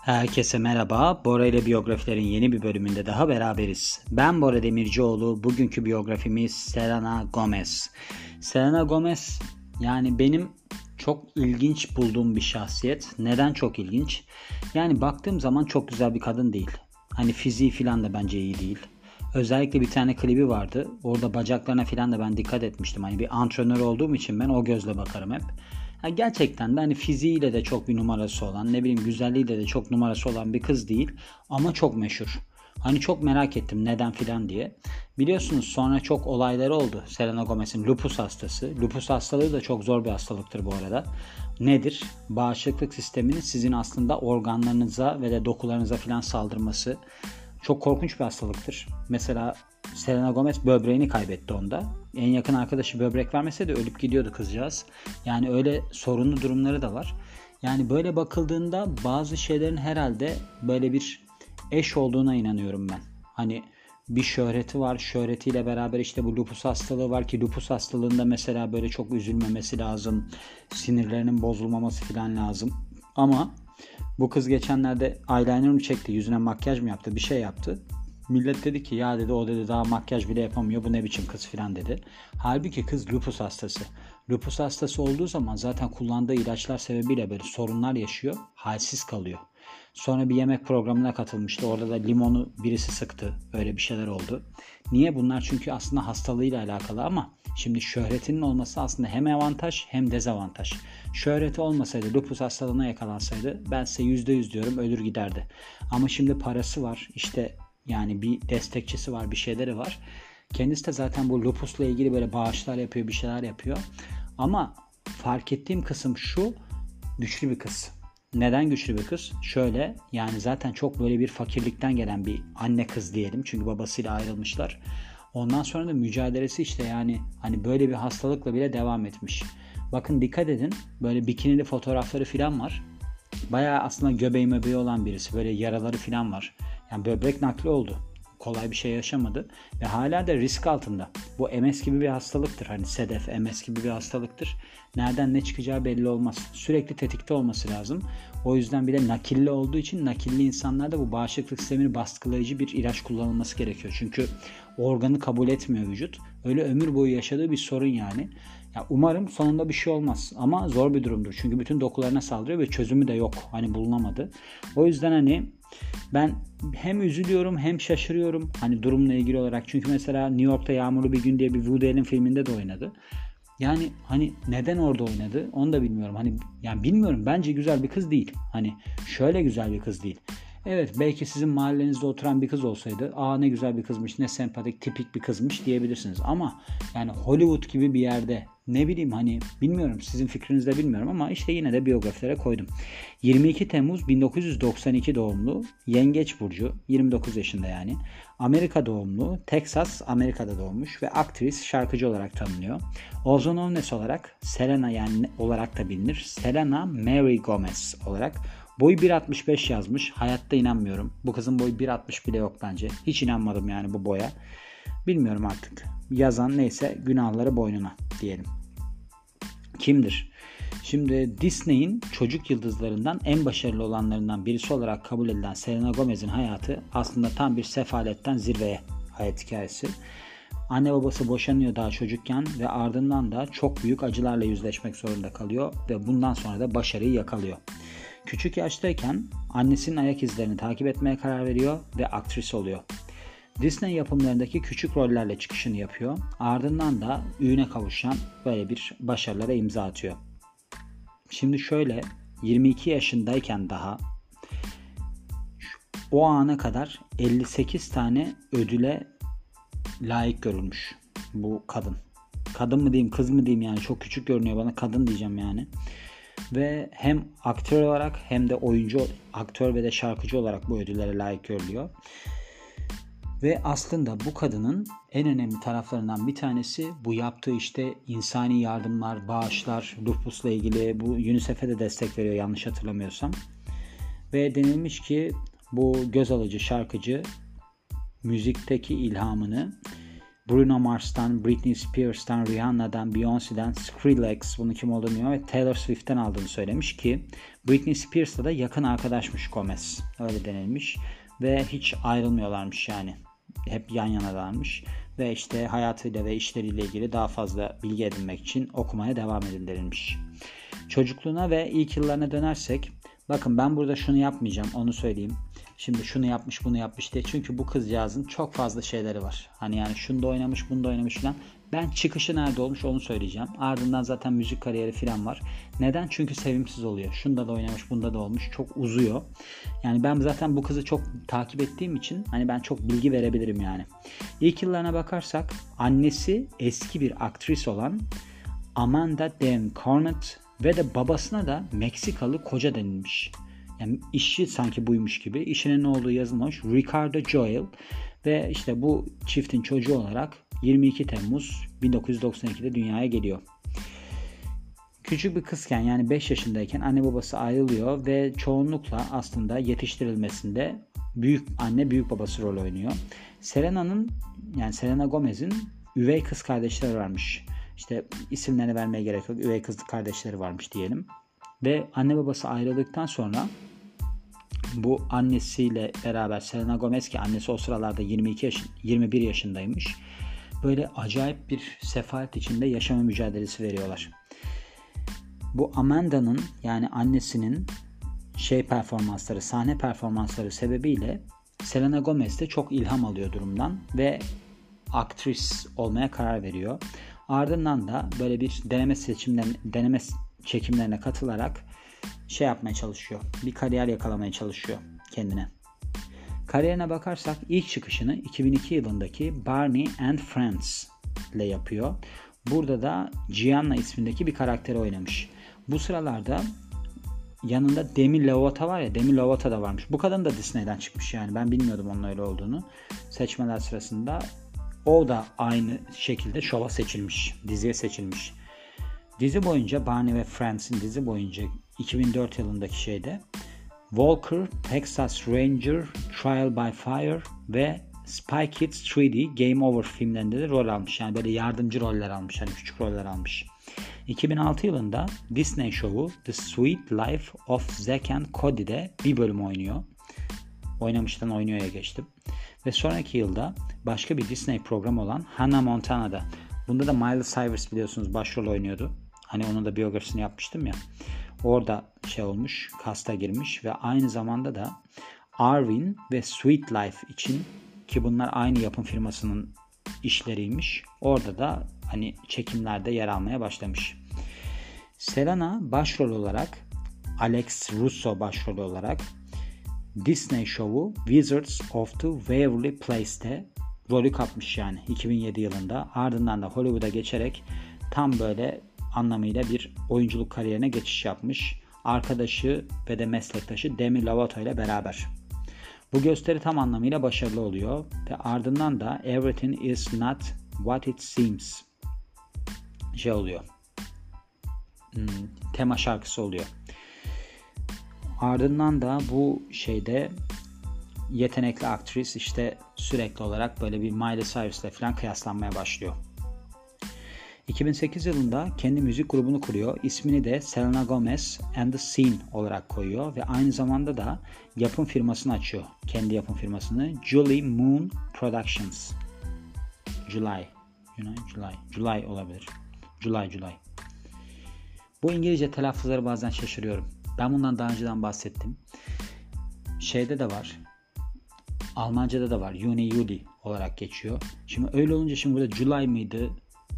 Herkese merhaba. Bora ile biyografilerin yeni bir bölümünde daha beraberiz. Ben Bora Demircioğlu. Bugünkü biyografimiz Selena Gomez. Selena Gomez yani benim çok ilginç bulduğum bir şahsiyet. Neden çok ilginç? Yani baktığım zaman çok güzel bir kadın değil. Hani fiziği falan da bence iyi değil. Özellikle bir tane klibi vardı. Orada bacaklarına falan da ben dikkat etmiştim. Hani bir antrenör olduğum için ben o gözle bakarım hep. Ha, gerçekten de hani fiziğiyle de çok bir numarası olan, ne bileyim güzelliğiyle de çok numarası olan bir kız değil ama çok meşhur. Hani çok merak ettim neden filan diye. Biliyorsunuz sonra çok olayları oldu Selena Gomez'in lupus hastası. Lupus hastalığı da çok zor bir hastalıktır bu arada. Nedir? Bağışıklık sisteminin sizin aslında organlarınıza ve de dokularınıza filan saldırması. Çok korkunç bir hastalıktır. Mesela Selena Gomez böbreğini kaybetti onda. En yakın arkadaşı böbrek vermese de ölüp gidiyordu kızcağız. Yani öyle sorunlu durumları da var. Yani böyle bakıldığında bazı şeylerin herhalde böyle bir eş olduğuna inanıyorum ben. Hani bir şöhreti var. Şöhretiyle beraber işte bu lupus hastalığı var ki lupus hastalığında mesela böyle çok üzülmemesi lazım. Sinirlerinin bozulmaması falan lazım. Ama bu kız geçenlerde eyeliner mı çekti, yüzüne makyaj mı yaptı, bir şey yaptı. Millet dedi ki ya dedi o dedi daha makyaj bile yapamıyor bu ne biçim kız filan dedi. Halbuki kız lupus hastası. Lupus hastası olduğu zaman zaten kullandığı ilaçlar sebebiyle böyle sorunlar yaşıyor. Halsiz kalıyor. Sonra bir yemek programına katılmıştı. Orada da limonu birisi sıktı. Öyle bir şeyler oldu. Niye? Bunlar çünkü aslında hastalığıyla alakalı ama şimdi şöhretinin olması aslında hem avantaj hem dezavantaj. Şöhreti olmasaydı, lupus hastalığına yakalansaydı ben size %100 diyorum ölür giderdi. Ama şimdi parası var. İşte yani bir destekçisi var, bir şeyleri var. Kendisi de zaten bu lupusla ilgili böyle bağışlar yapıyor, bir şeyler yapıyor. Ama fark ettiğim kısım şu, güçlü bir kız. Neden güçlü bir kız? Şöyle yani zaten çok böyle bir fakirlikten gelen bir anne kız diyelim. Çünkü babasıyla ayrılmışlar. Ondan sonra da mücadelesi işte yani hani böyle bir hastalıkla bile devam etmiş. Bakın dikkat edin böyle bikinili fotoğrafları falan var. Bayağı aslında göbeği möbeği olan birisi. Böyle yaraları falan var. Yani böbrek nakli oldu. Kolay bir şey yaşamadı ve hala da risk altında. Bu MS gibi bir hastalıktır. Hani sedef, MS gibi bir hastalıktır. Nereden ne çıkacağı belli olmaz. Sürekli tetikte olması lazım. O yüzden bile nakilli olduğu için nakilli insanlarda bu bağışıklık sistemini baskılayıcı bir ilaç kullanılması gerekiyor. Çünkü organı kabul etmiyor vücut. Öyle ömür boyu yaşadığı bir sorun yani. Ya umarım sonunda bir şey olmaz ama zor bir durumdur. Çünkü bütün dokularına saldırıyor ve çözümü de yok. Hani bulunamadı. O yüzden hani ben hem üzülüyorum hem şaşırıyorum hani durumla ilgili olarak. Çünkü mesela New York'ta Yağmurlu Bir Gün diye bir Woody Allen filminde de oynadı. Yani hani neden orada oynadı onu da bilmiyorum. Hani yani bilmiyorum bence güzel bir kız değil. Hani şöyle güzel bir kız değil. Evet belki sizin mahallenizde oturan bir kız olsaydı aa ne güzel bir kızmış ne sempatik tipik bir kızmış diyebilirsiniz. Ama yani Hollywood gibi bir yerde ne bileyim hani bilmiyorum sizin fikrinizde bilmiyorum ama işte yine de biyografilere koydum. 22 Temmuz 1992 doğumlu Yengeç Burcu 29 yaşında yani. Amerika doğumlu Texas Amerika'da doğmuş ve aktris şarkıcı olarak tanınıyor. Also known olarak Selena yani olarak da bilinir. Selena Mary Gomez olarak Boyu 1.65 yazmış. Hayatta inanmıyorum. Bu kızın boyu 1.60 bile yok bence. Hiç inanmadım yani bu boya. Bilmiyorum artık. Yazan neyse günahları boynuna diyelim. Kimdir? Şimdi Disney'in çocuk yıldızlarından en başarılı olanlarından birisi olarak kabul edilen Selena Gomez'in hayatı aslında tam bir sefaletten zirveye hayat hikayesi. Anne babası boşanıyor daha çocukken ve ardından da çok büyük acılarla yüzleşmek zorunda kalıyor ve bundan sonra da başarıyı yakalıyor. Küçük yaştayken annesinin ayak izlerini takip etmeye karar veriyor ve aktris oluyor. Disney yapımlarındaki küçük rollerle çıkışını yapıyor. Ardından da ününe kavuşan böyle bir başarılara imza atıyor. Şimdi şöyle 22 yaşındayken daha o ana kadar 58 tane ödüle layık görülmüş bu kadın. Kadın mı diyeyim kız mı diyeyim yani çok küçük görünüyor bana kadın diyeceğim yani ve hem aktör olarak hem de oyuncu, aktör ve de şarkıcı olarak bu ödüllere layık görülüyor. Ve aslında bu kadının en önemli taraflarından bir tanesi bu yaptığı işte insani yardımlar, bağışlar, lupusla ilgili bu UNICEF'e de destek veriyor yanlış hatırlamıyorsam. Ve denilmiş ki bu göz alıcı şarkıcı müzikteki ilhamını Bruno Mars'tan, Britney Spears'tan, Rihanna'dan, Beyoncé'den, Skrillex bunu kim olduğunu ve Taylor Swift'ten aldığını söylemiş ki Britney Spears'la da yakın arkadaşmış Gomez. Öyle denilmiş ve hiç ayrılmıyorlarmış yani. Hep yan yanalarmış ve işte hayatıyla ve işleriyle ilgili daha fazla bilgi edinmek için okumaya devam edin denilmiş. Çocukluğuna ve ilk yıllarına dönersek bakın ben burada şunu yapmayacağım onu söyleyeyim. Şimdi şunu yapmış bunu yapmış diye. Çünkü bu kızcağızın çok fazla şeyleri var. Hani yani şunu da oynamış bunu da oynamış falan. Ben çıkışı nerede olmuş onu söyleyeceğim. Ardından zaten müzik kariyeri falan var. Neden? Çünkü sevimsiz oluyor. Şunda da oynamış bunda da olmuş. Çok uzuyor. Yani ben zaten bu kızı çok takip ettiğim için hani ben çok bilgi verebilirim yani. İlk yıllarına bakarsak annesi eski bir aktris olan Amanda Den Cornett ve de babasına da Meksikalı koca denilmiş. Yani işi sanki buymuş gibi. İşinin olduğu yazılmış. Ricardo Joel ve işte bu çiftin çocuğu olarak 22 Temmuz 1992'de dünyaya geliyor. Küçük bir kızken yani 5 yaşındayken anne babası ayrılıyor ve çoğunlukla aslında yetiştirilmesinde büyük anne büyük babası rol oynuyor. Selena'nın yani Selena Gomez'in üvey kız kardeşleri varmış. İşte isimlerini vermeye gerek yok. Üvey kız kardeşleri varmış diyelim. Ve anne babası ayrıldıktan sonra bu annesiyle beraber Selena Gomez ki annesi o sıralarda 22 yaş 21 yaşındaymış. Böyle acayip bir sefalet içinde yaşama mücadelesi veriyorlar. Bu Amanda'nın yani annesinin şey performansları, sahne performansları sebebiyle Selena Gomez de çok ilham alıyor durumdan ve aktris olmaya karar veriyor. Ardından da böyle bir deneme seçimlerine, deneme çekimlerine katılarak şey yapmaya çalışıyor. Bir kariyer yakalamaya çalışıyor kendine. Kariyerine bakarsak ilk çıkışını 2002 yılındaki Barney and Friends ile yapıyor. Burada da Gianna ismindeki bir karakteri oynamış. Bu sıralarda yanında Demi Lovato var ya Demi Lovato da varmış. Bu kadın da Disney'den çıkmış yani. Ben bilmiyordum onun öyle olduğunu. Seçmeler sırasında o da aynı şekilde şova seçilmiş. Diziye seçilmiş. Dizi boyunca Barney ve Friends'in dizi boyunca 2004 yılındaki şeyde Walker, Texas Ranger, Trial by Fire ve Spy Kids 3D Game Over filmlerinde de rol almış. Yani böyle yardımcı roller almış. Hani küçük roller almış. 2006 yılında Disney şovu The Sweet Life of Zack and Cody'de bir bölüm oynuyor. Oynamıştan oynuyor'ya geçtim. Ve sonraki yılda başka bir Disney programı olan Hannah Montana'da. Bunda da Miley Cyrus biliyorsunuz başrol oynuyordu. Hani onun da biyografisini yapmıştım ya. Orada şey olmuş, kasta girmiş ve aynı zamanda da Arvin ve Sweet Life için ki bunlar aynı yapım firmasının işleriymiş. Orada da hani çekimlerde yer almaya başlamış. Selena başrol olarak Alex Russo başrol olarak Disney şovu Wizards of the Waverly Place'te rolü kapmış yani 2007 yılında. Ardından da Hollywood'a geçerek tam böyle anlamıyla bir oyunculuk kariyerine geçiş yapmış. Arkadaşı ve de meslektaşı Demi Lovato ile beraber. Bu gösteri tam anlamıyla başarılı oluyor ve ardından da Everything is not what it seems şey oluyor. Hmm, tema şarkısı oluyor. Ardından da bu şeyde yetenekli aktris işte sürekli olarak böyle bir Miley Cyrus ile falan kıyaslanmaya başlıyor. 2008 yılında kendi müzik grubunu kuruyor. İsmini de Selena Gomez and the Scene olarak koyuyor ve aynı zamanda da yapım firmasını açıyor. Kendi yapım firmasını Julie Moon Productions. July. July, July, July olabilir. July, July. Bu İngilizce telaffuzları bazen şaşırıyorum. Ben bundan daha önceden bahsettim. Şeyde de var. Almanca'da da var. Juni Juli olarak geçiyor. Şimdi öyle olunca şimdi burada July mıydı?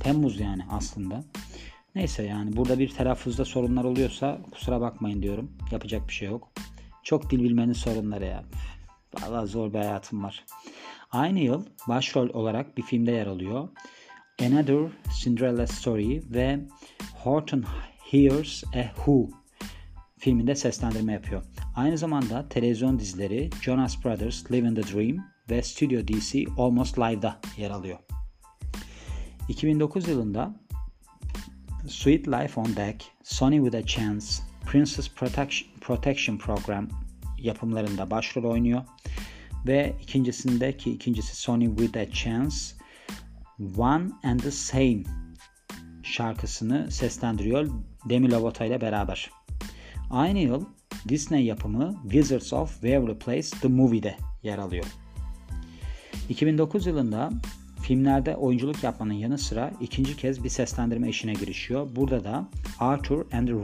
Temmuz yani aslında. Neyse yani burada bir telaffuzda sorunlar oluyorsa kusura bakmayın diyorum. Yapacak bir şey yok. Çok dil bilmenin sorunları ya. Valla zor bir hayatım var. Aynı yıl başrol olarak bir filmde yer alıyor. Another Cinderella Story ve Horton Hears a Who filminde seslendirme yapıyor. Aynı zamanda televizyon dizileri Jonas Brothers Living the Dream ve Studio DC Almost Live'da yer alıyor. 2009 yılında Sweet Life on Deck, Sony with a Chance, Princess Protection, Program yapımlarında başrol oynuyor. Ve ikincisindeki ikincisi Sony with a Chance One and the Same şarkısını seslendiriyor Demi Lovato ile beraber. Aynı yıl Disney yapımı Wizards of Waverly Place The Movie'de yer alıyor. 2009 yılında filmlerde oyunculuk yapmanın yanı sıra ikinci kez bir seslendirme işine girişiyor. Burada da Arthur and the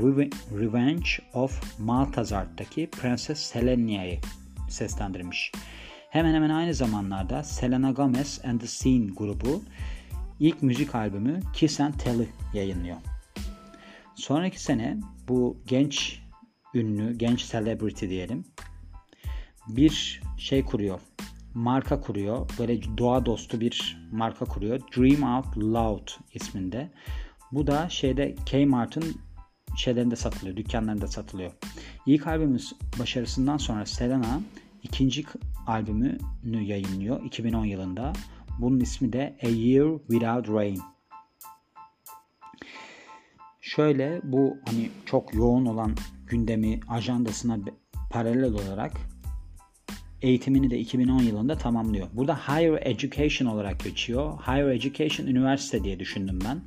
Revenge of Maltazar'daki Prenses Selenia'yı seslendirmiş. Hemen hemen aynı zamanlarda Selena Gomez and the Scene grubu ilk müzik albümü Kiss and Tell'i yayınlıyor. Sonraki sene bu genç ünlü, genç celebrity diyelim bir şey kuruyor. Marka kuruyor. Böyle doğa dostu bir marka kuruyor. Dream Out Loud isminde. Bu da şeyde Kmart'ın şeylerinde satılıyor, dükkanlarında satılıyor. İlk albümün başarısından sonra Selena ikinci albümünü yayınlıyor 2010 yılında. Bunun ismi de A Year Without Rain. Şöyle bu hani çok yoğun olan gündemi ajandasına paralel olarak eğitimini de 2010 yılında tamamlıyor. Burada Higher Education olarak geçiyor. Higher Education üniversite diye düşündüm ben.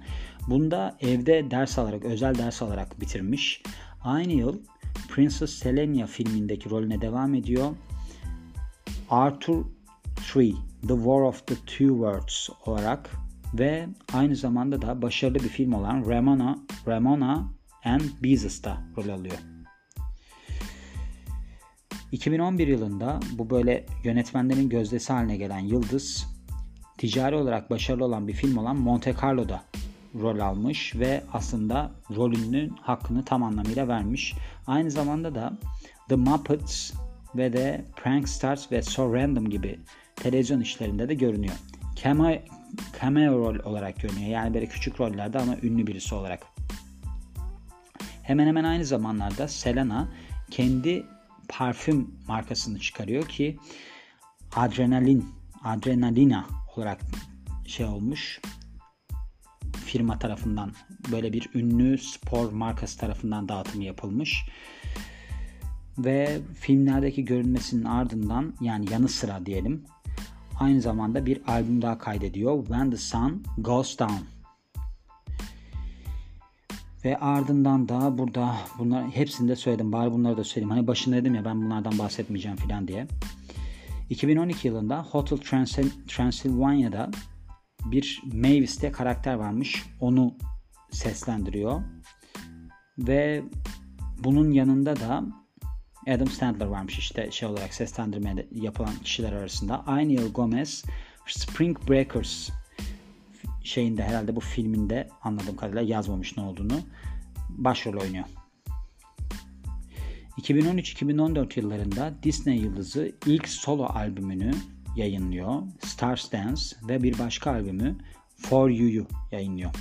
Bunda evde ders alarak, özel ders alarak bitirmiş. Aynı yıl Princess Selenia filmindeki rolüne devam ediyor. Arthur 3 The War of the Two Worlds olarak ve aynı zamanda da başarılı bir film olan Ramona, Ramona and Beezes'ta rol alıyor. 2011 yılında bu böyle yönetmenlerin gözdesi haline gelen Yıldız ticari olarak başarılı olan bir film olan Monte Carlo'da rol almış ve aslında rolünün hakkını tam anlamıyla vermiş. Aynı zamanda da The Muppets ve de Pranksters ve So Random gibi televizyon işlerinde de görünüyor. Cameo, cameo rol olarak görünüyor. Yani böyle küçük rollerde ama ünlü birisi olarak. Hemen hemen aynı zamanlarda Selena kendi parfüm markasını çıkarıyor ki adrenalin, adrenalina olarak şey olmuş firma tarafından böyle bir ünlü spor markası tarafından dağıtımı yapılmış. Ve filmlerdeki görünmesinin ardından yani yanı sıra diyelim aynı zamanda bir albüm daha kaydediyor. When the Sun Goes Down ve ardından da burada bunlar hepsini de söyledim. Bari bunları da söyleyeyim. Hani başında dedim ya ben bunlardan bahsetmeyeceğim filan diye. 2012 yılında Hotel Transil Transylvania'da bir Mavis'te karakter varmış. Onu seslendiriyor. Ve bunun yanında da Adam Sandler varmış işte şey olarak seslendirme yapılan kişiler arasında. Aynı yıl Gomez Spring Breakers şeyinde herhalde bu filminde anladığım kadarıyla yazmamış ne olduğunu başrol oynuyor. 2013-2014 yıllarında Disney yıldızı ilk solo albümünü yayınlıyor. Stars Dance ve bir başka albümü For You'yu yayınlıyor.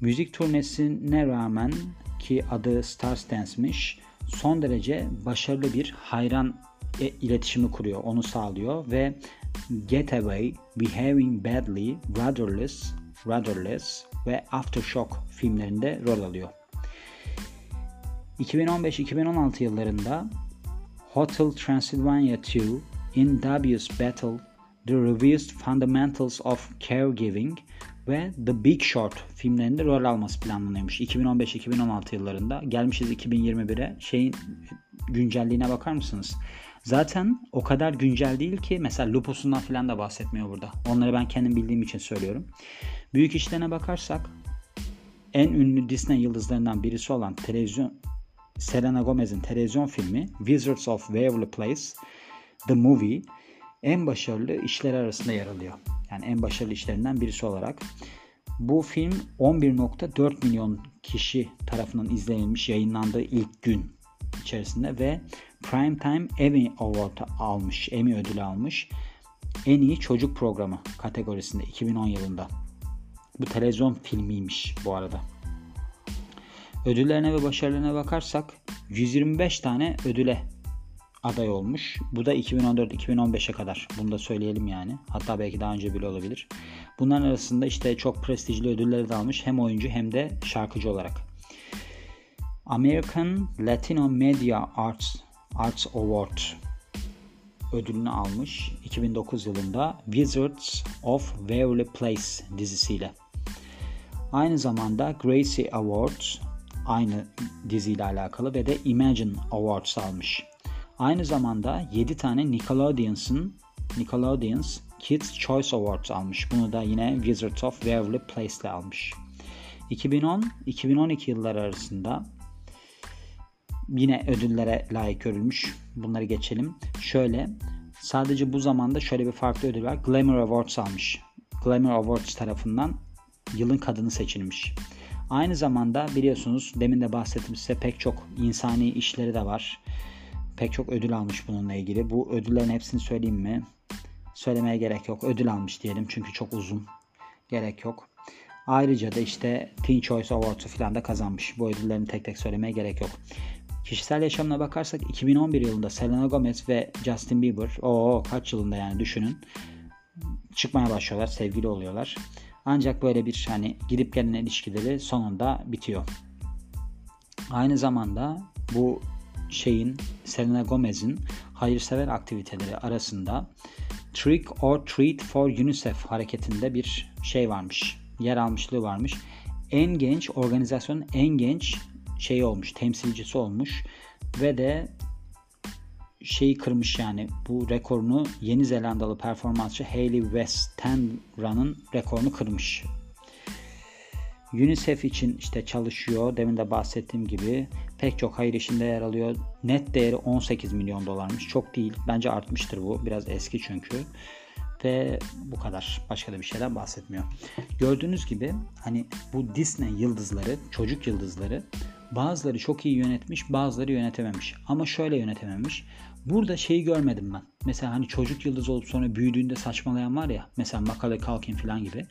Müzik turnesine rağmen ki adı Stars Dance'miş son derece başarılı bir hayran e, iletişimi kuruyor, onu sağlıyor ve Getaway, Behaving Badly, Rudderless, Rudderless ve Aftershock filmlerinde rol alıyor. 2015-2016 yıllarında Hotel Transylvania 2, In Dubious Battle, The Revised Fundamentals of Caregiving ve The Big Short filmlerinde rol alması planlanıyormuş 2015-2016 yıllarında. Gelmişiz 2021'e. Şeyin güncelliğine bakar mısınız? Zaten o kadar güncel değil ki mesela Lupus'undan falan da bahsetmiyor burada. Onları ben kendim bildiğim için söylüyorum. Büyük işlerine bakarsak en ünlü Disney yıldızlarından birisi olan televizyon Selena Gomez'in televizyon filmi Wizards of Waverly Place The Movie en başarılı işler arasında yer alıyor. Yani en başarılı işlerinden birisi olarak. Bu film 11.4 milyon kişi tarafından izlenilmiş yayınlandığı ilk gün içerisinde ve Primetime Emmy Award almış, Emmy ödülü almış. En iyi çocuk programı kategorisinde 2010 yılında. Bu televizyon filmiymiş bu arada. Ödüllerine ve başarılarına bakarsak 125 tane ödüle aday olmuş. Bu da 2014-2015'e kadar. Bunu da söyleyelim yani. Hatta belki daha önce bile olabilir. Bunların arasında işte çok prestijli ödülleri de almış. Hem oyuncu hem de şarkıcı olarak. American Latino Media Arts Arts Award ödülünü almış 2009 yılında Wizards of Waverly Place dizisiyle. Aynı zamanda Gracie Awards aynı diziyle alakalı ve de Imagine Awards almış. Aynı zamanda 7 tane Nickelodeon'sın Nickelodeon's Kids Choice Awards almış. Bunu da yine Wizards of Waverly Place ile almış. 2010-2012 yılları arasında yine ödüllere layık görülmüş. Bunları geçelim. Şöyle sadece bu zamanda şöyle bir farklı ödül var. Glamour Awards almış. Glamour Awards tarafından yılın kadını seçilmiş. Aynı zamanda biliyorsunuz demin de bahsettim size pek çok insani işleri de var. Pek çok ödül almış bununla ilgili. Bu ödüllerin hepsini söyleyeyim mi? Söylemeye gerek yok. Ödül almış diyelim çünkü çok uzun. Gerek yok. Ayrıca da işte Teen Choice Awards'u falan da kazanmış. Bu ödüllerini tek tek söylemeye gerek yok. Kişisel yaşamına bakarsak 2011 yılında Selena Gomez ve Justin Bieber o kaç yılında yani düşünün çıkmaya başlıyorlar, sevgili oluyorlar. Ancak böyle bir hani gidip gelen ilişkileri sonunda bitiyor. Aynı zamanda bu şeyin Selena Gomez'in hayırsever aktiviteleri arasında Trick or Treat for UNICEF hareketinde bir şey varmış. Yer almışlığı varmış. En genç organizasyonun en genç şeyi olmuş, temsilcisi olmuş ve de şeyi kırmış yani bu rekorunu Yeni Zelandalı performansçı Hayley Westenra'nın rekorunu kırmış. UNICEF için işte çalışıyor. Demin de bahsettiğim gibi pek çok hayır işinde yer alıyor. Net değeri 18 milyon dolarmış. Çok değil. Bence artmıştır bu. Biraz eski çünkü. Ve bu kadar. Başka da bir şeyden bahsetmiyor. Gördüğünüz gibi hani bu Disney yıldızları, çocuk yıldızları bazıları çok iyi yönetmiş, bazıları yönetememiş. Ama şöyle yönetememiş. Burada şeyi görmedim ben. Mesela hani çocuk yıldız olup sonra büyüdüğünde saçmalayan var ya. Mesela Macaulay Culkin falan gibi.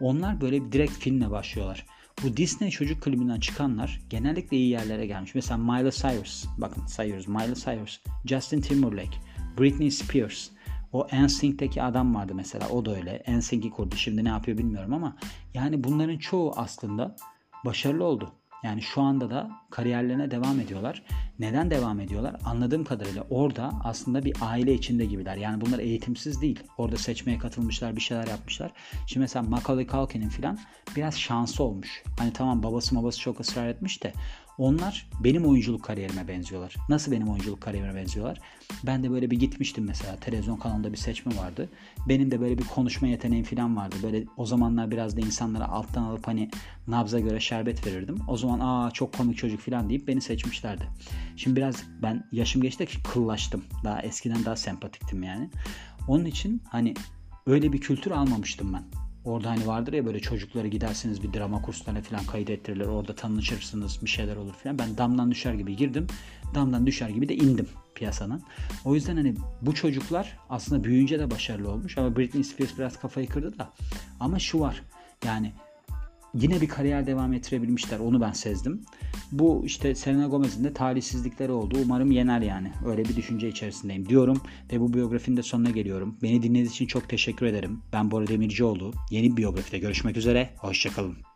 Onlar böyle direkt filmle başlıyorlar. Bu Disney çocuk klibinden çıkanlar genellikle iyi yerlere gelmiş. Mesela Miley Cyrus. Bakın sayıyoruz. Miley Cyrus. Justin Timberlake. Britney Spears. O NSYNC'teki adam vardı mesela. O da öyle. NSYNC'i kurdu. Şimdi ne yapıyor bilmiyorum ama yani bunların çoğu aslında başarılı oldu. Yani şu anda da kariyerlerine devam ediyorlar. Neden devam ediyorlar? Anladığım kadarıyla orada aslında bir aile içinde gibiler. Yani bunlar eğitimsiz değil. Orada seçmeye katılmışlar, bir şeyler yapmışlar. Şimdi mesela Macaulay Culkin'in filan biraz şansı olmuş. Hani tamam babası babası çok ısrar etmiş de onlar benim oyunculuk kariyerime benziyorlar. Nasıl benim oyunculuk kariyerime benziyorlar? Ben de böyle bir gitmiştim mesela. Televizyon kanalında bir seçme vardı. Benim de böyle bir konuşma yeteneğim falan vardı. Böyle o zamanlar biraz da insanlara alttan alıp hani nabza göre şerbet verirdim. O zaman aa çok komik çocuk falan deyip beni seçmişlerdi. Şimdi biraz ben yaşım geçti kıllaştım. Daha eskiden daha sempatiktim yani. Onun için hani öyle bir kültür almamıştım ben. Orada hani vardır ya böyle çocukları gidersiniz bir drama kurslarına falan kayıt ettirirler. Orada tanışırsınız bir şeyler olur falan. Ben damdan düşer gibi girdim. Damdan düşer gibi de indim piyasanın. O yüzden hani bu çocuklar aslında büyüyünce de başarılı olmuş. Ama Britney Spears biraz kafayı kırdı da. Ama şu var. Yani yine bir kariyer devam ettirebilmişler. Onu ben sezdim. Bu işte Selena Gomez'in de talihsizlikleri oldu. Umarım yener yani. Öyle bir düşünce içerisindeyim diyorum. Ve bu biyografinin de sonuna geliyorum. Beni dinlediğiniz için çok teşekkür ederim. Ben Bora Demircioğlu. Yeni bir biyografide görüşmek üzere. Hoşçakalın.